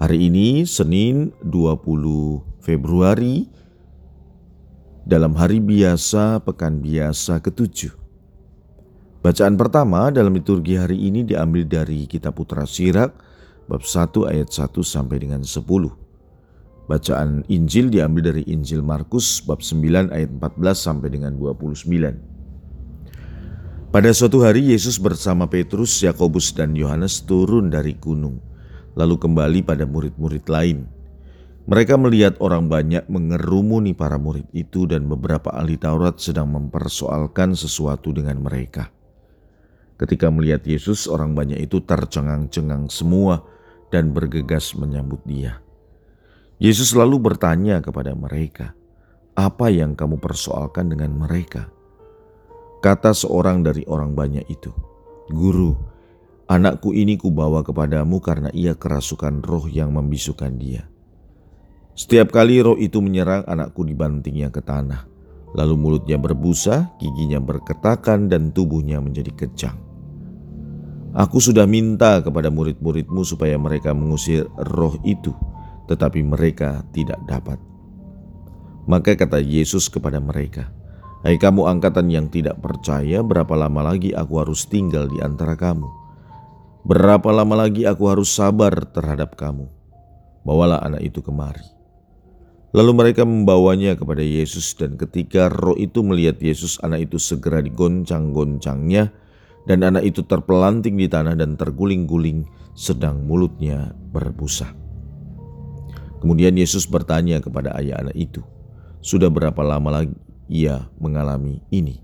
Hari ini Senin 20 Februari dalam hari biasa pekan biasa ketujuh. Bacaan pertama dalam liturgi hari ini diambil dari kitab Putra Sirak bab 1 ayat 1 sampai dengan 10. Bacaan Injil diambil dari Injil Markus bab 9 ayat 14 sampai dengan 29. Pada suatu hari Yesus bersama Petrus, Yakobus dan Yohanes turun dari gunung, lalu kembali pada murid-murid lain mereka melihat orang banyak mengerumuni para murid itu dan beberapa ahli Taurat sedang mempersoalkan sesuatu dengan mereka. Ketika melihat Yesus, orang banyak itu tercengang-cengang semua dan bergegas menyambut dia. Yesus lalu bertanya kepada mereka, "Apa yang kamu persoalkan dengan mereka?" Kata seorang dari orang banyak itu, "Guru, anakku ini kubawa kepadamu karena ia kerasukan roh yang membisukan dia." Setiap kali roh itu menyerang anakku dibantingnya ke tanah. Lalu mulutnya berbusa, giginya berketakan dan tubuhnya menjadi kejang. Aku sudah minta kepada murid-muridmu supaya mereka mengusir roh itu, tetapi mereka tidak dapat. Maka kata Yesus kepada mereka, Hai kamu angkatan yang tidak percaya, berapa lama lagi aku harus tinggal di antara kamu? Berapa lama lagi aku harus sabar terhadap kamu? Bawalah anak itu kemari. Lalu mereka membawanya kepada Yesus dan ketika roh itu melihat Yesus, anak itu segera digoncang-goncangnya dan anak itu terpelanting di tanah dan terguling-guling sedang mulutnya berbusa. Kemudian Yesus bertanya kepada ayah anak itu, sudah berapa lama lagi ia mengalami ini?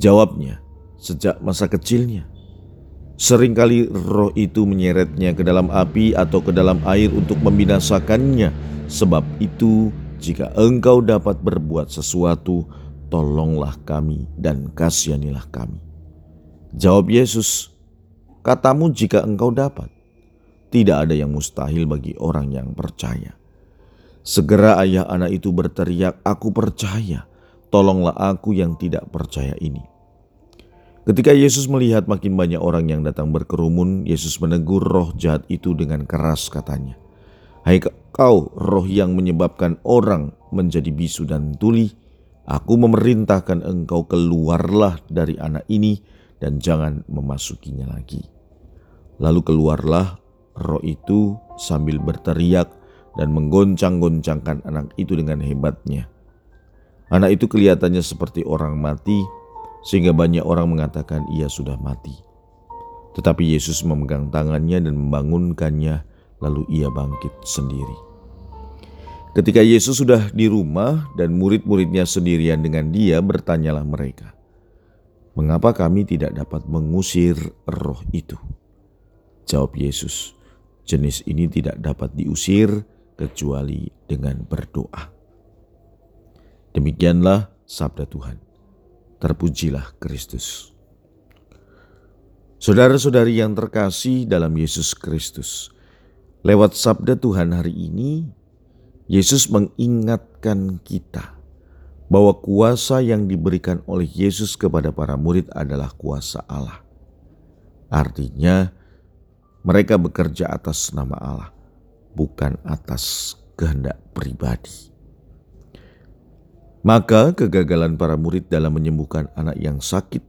Jawabnya, sejak masa kecilnya. Seringkali roh itu menyeretnya ke dalam api atau ke dalam air untuk membinasakannya. Sebab itu, jika engkau dapat berbuat sesuatu, tolonglah kami dan kasihanilah kami. Jawab Yesus, katamu jika engkau dapat. Tidak ada yang mustahil bagi orang yang percaya. Segera ayah anak itu berteriak, aku percaya, tolonglah aku yang tidak percaya ini. Ketika Yesus melihat makin banyak orang yang datang berkerumun, Yesus menegur roh jahat itu dengan keras katanya, Hai kau roh yang menyebabkan orang menjadi bisu dan tuli, aku memerintahkan engkau keluarlah dari anak ini dan jangan memasukinya lagi. Lalu keluarlah roh itu sambil berteriak dan menggoncang-goncangkan anak itu dengan hebatnya. Anak itu kelihatannya seperti orang mati, sehingga banyak orang mengatakan ia sudah mati. Tetapi Yesus memegang tangannya dan membangunkannya, lalu ia bangkit sendiri. Ketika Yesus sudah di rumah dan murid-muridnya sendirian dengan dia, bertanyalah mereka, "Mengapa kami tidak dapat mengusir roh itu?" Jawab Yesus, "Jenis ini tidak dapat diusir kecuali dengan berdoa." Demikianlah sabda Tuhan. Terpujilah Kristus. Saudara-saudari yang terkasih dalam Yesus Kristus, lewat sabda Tuhan hari ini, Yesus mengingatkan kita bahwa kuasa yang diberikan oleh Yesus kepada para murid adalah kuasa Allah. Artinya, mereka bekerja atas nama Allah, bukan atas kehendak pribadi. Maka kegagalan para murid dalam menyembuhkan anak yang sakit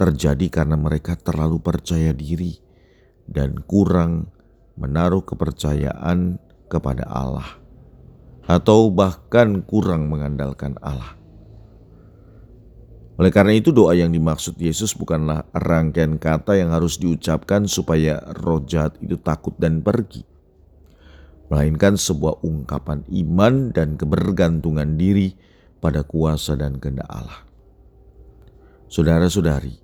terjadi karena mereka terlalu percaya diri dan kurang menaruh kepercayaan kepada Allah, atau bahkan kurang mengandalkan Allah. Oleh karena itu, doa yang dimaksud Yesus bukanlah rangkaian kata yang harus diucapkan supaya roh jahat itu takut dan pergi, melainkan sebuah ungkapan iman dan kebergantungan diri pada kuasa dan kehendak Allah. Saudara-saudari,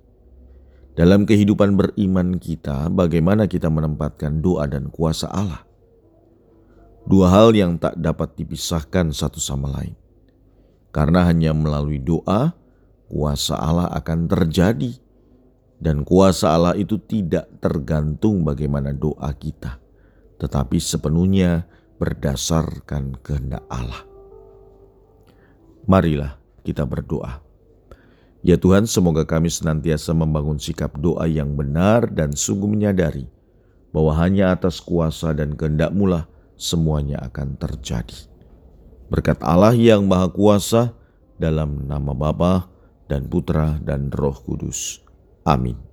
dalam kehidupan beriman kita, bagaimana kita menempatkan doa dan kuasa Allah? Dua hal yang tak dapat dipisahkan satu sama lain. Karena hanya melalui doa, kuasa Allah akan terjadi. Dan kuasa Allah itu tidak tergantung bagaimana doa kita, tetapi sepenuhnya berdasarkan kehendak Allah. Marilah kita berdoa. Ya Tuhan, semoga kami senantiasa membangun sikap doa yang benar dan sungguh menyadari bahwa hanya atas kuasa dan kehendak-Mu semuanya akan terjadi. Berkat Allah yang Maha Kuasa, dalam nama Bapa dan Putra dan Roh Kudus. Amin.